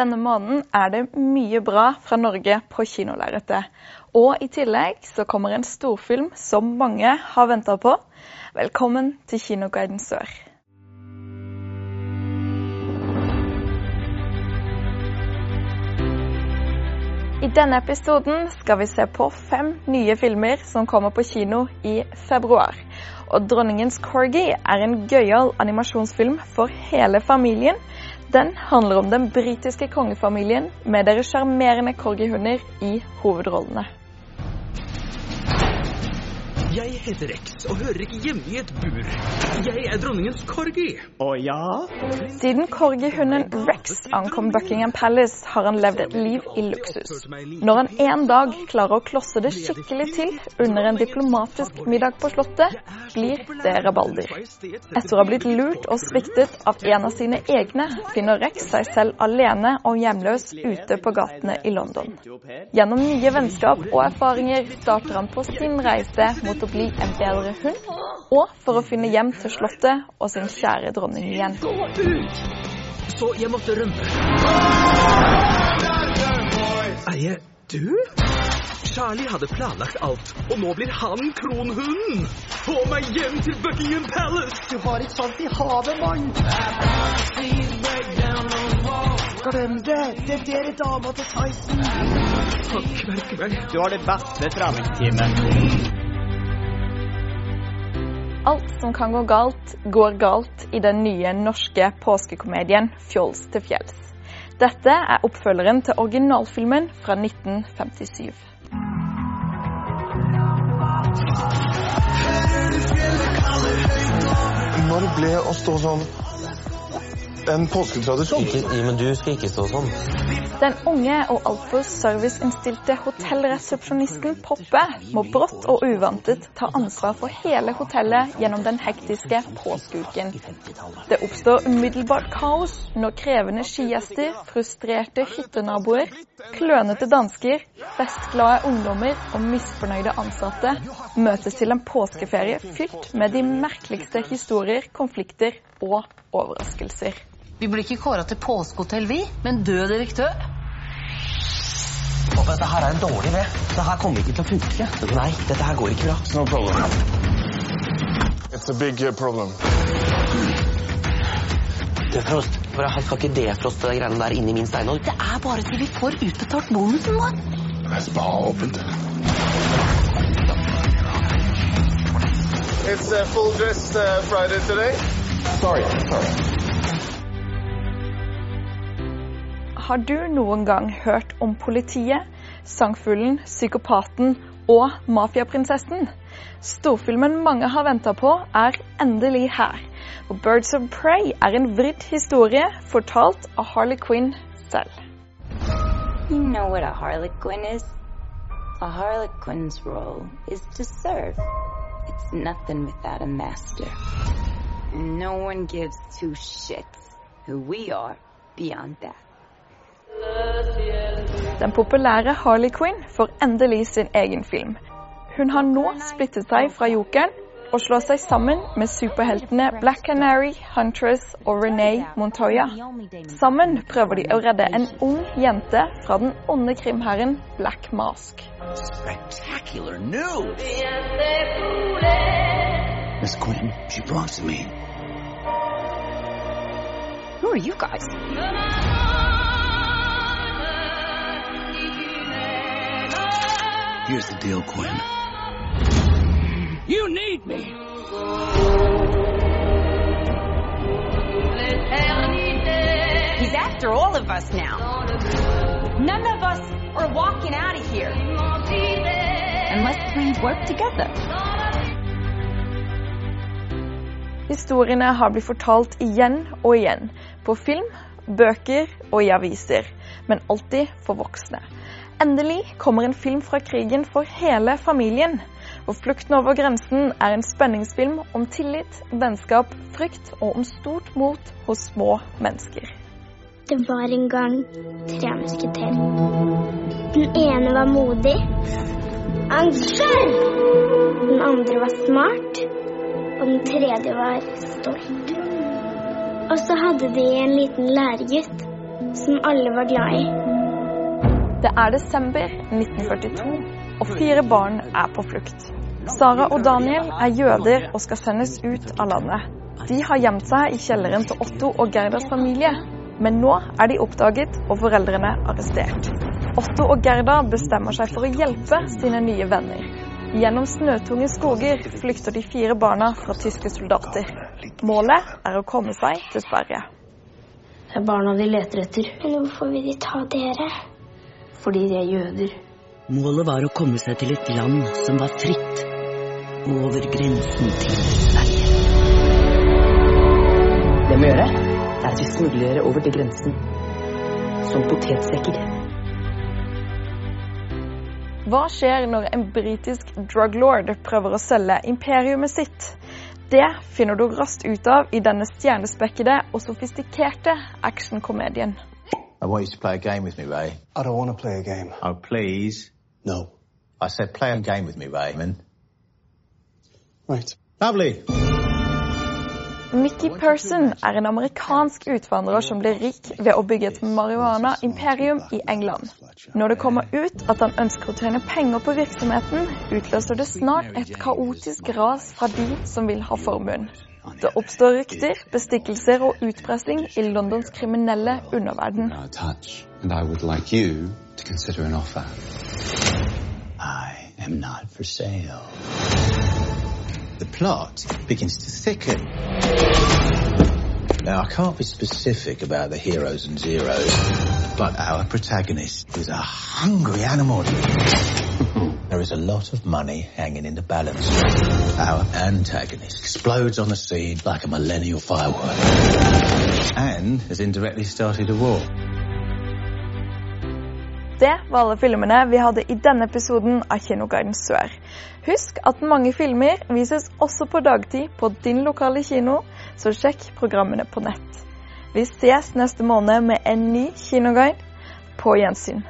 Denne måneden er det mye bra fra Norge på kinolerretet. Og i tillegg så kommer en storfilm som mange har venta på. Velkommen til Kinoguiden Sør. I denne episoden skal vi se på fem nye filmer som kommer på kino i februar. Og 'Dronningens corgi' er en gøyal animasjonsfilm for hele familien. Den handler om den britiske kongefamilien med deres sjarmerende corgihunder i hovedrollene. Jeg heter Rex og hører ikke hjemme i et bur. Jeg er dronningens corgi. Å ja? Siden corgihunden Rex ankom Buckingham Palace, har han levd et liv i luksus. Når han en dag klarer å klosse det skikkelig til under en diplomatisk middag på Slottet, blir det rabalder. Etter å ha blitt lurt og sviktet av en av sine egne, finner Rex seg selv alene og hjemløs ute på gatene i London. Gjennom nye vennskap og erfaringer starter han på sin reise mot å bli en bedre hund, og for å finne hjem til Slottet og sin kjære dronning igjen. Gå ut! Så jeg måtte rømme. Er jeg du? Charlie hadde planlagt alt, og nå blir han kronhunden! Få meg hjem til Buckingham Palace! Du har ikke salt i havet, mann! Glem det! Det er dere dama til Tyson. Takk, Merkeberg. Du har det beste treningsteamet. Alt som kan gå galt, går galt i den nye norske påskekomedien 'Fjols til fjells'. Dette er oppfølgeren til originalfilmen fra 1957. Når ble å stå sånn en påsketradisjon? Ikke, men du skal ikke stå sånn. Den unge og altfor serviceinnstilte hotellresepsjonisten Poppe må brått og uventet ta ansvar for hele hotellet gjennom den hektiske påskeuken. Det oppstår umiddelbart kaos når krevende skigjester, frustrerte hyttenaboer, klønete dansker, festglade ungdommer og misfornøyde ansatte møtes til en påskeferie fylt med de merkeligste historier, konflikter og overraskelser. Vi blir ikke kåra til påskehotell, vi, men død direktør. Pappa, dette her er en dårlig idé. Det her kommer ikke til å funke. Nei, dette her går ikke bra. No problem. It's a big uh, problem. Defrost. For han skal ikke defroste de greiene der inni min steinhold. Det er bare til vi får utbetalt bonusen vår. Det er bare åpent. It's uh, full dress uh, Friday today. Sorry, sorry. Har du noen gang hørt om politiet, sangfuglen, psykopaten og mafiaprinsessen? Storfilmen mange har venta på, er endelig her. Og 'Birds of Prey' er en vridd historie fortalt av Harley Quinn selv. You know what a harlequin is? A harlequin's role is to serve. It's nothing without a master. No one gives two shits who we are beyond that. Den populære Harley Quinn får endelig sin egen film. Hun har nå splittet seg fra jokeren og slår seg sammen med superheltene Black Canary, Huntress og Renee Montoya. Sammen prøver de å redde en ung jente fra den onde krimherren Black Mask. Spectacular news! Miss Quinn, she belongs to me. Who are you guys? Here's the deal, Quinn. You need me! He's after all of us now. None of us are walking out of here unless we work together. Historiene har blitt fortalt igjen og igjen. På film, bøker og i aviser. Men alltid for voksne. Endelig kommer en film fra krigen for hele familien. Og 'Flukten over grensen' er en spenningsfilm om tillit, vennskap, frykt og om stort mot hos små mennesker. Det var en gang tre musketerer. Den ene var modig. Angster! Den andre var smart. Og den tredje var stolt. Og så hadde de en liten læregutt. som alle var glad i. Det er desember 1942, og fire barn er på flukt. Sara og Daniel er jøder og skal sendes ut av landet. De har gjemt seg i kjelleren til Otto og Gerdas familie, men nå er de oppdaget og foreldrene arrestert. Otto og Gerda bestemmer seg for å hjelpe sine nye venner. Gjennom snøtunge skoger flykter de fire barna fra tyske soldater. Målet er å komme seg til Sverige. Det er barna de leter etter. Men hvorfor vil de ta dere? Fordi de er jøder. Målet var å komme seg til et land som var fritt, over grensen til Sverige. Det vi må gjøre, er at vi smugler over til grensen. Som potetsekker. Hva skjer når en britisk drug lord prøver å selge imperiumet sitt? Det finner du raskt ut av i denne stjernespekkede og sofistikerte actionkomedien. Want you to play a game with me, Ray. I don't want to play a game. Oh, please. No. I said play a game with me, Raymond. Right. Lovely. Mickey Person er en amerikansk utvandrer som blir rik ved å bygge et marihuana-imperium i England. Når det kommer ut at han ønsker å tjene penger på virksomheten, utløser det snart et kaotisk ras fra de som vil ha formuen. Det oppstår rykter, bestikkelser og utpressing i Londons kriminelle underverden. The plot begins to thicken. Now, I can't be specific about the heroes and zeros, but our protagonist is a hungry animal. There is a lot of money hanging in the balance. Our antagonist explodes on the scene like a millennial firework and has indirectly started a war. Det var alle filmene vi hadde i denne episoden av Kinoguiden Sør. Husk at mange filmer vises også på dagtid på din lokale kino, så sjekk programmene på nett. Vi ses neste måned med en ny kinoguide. På gjensyn.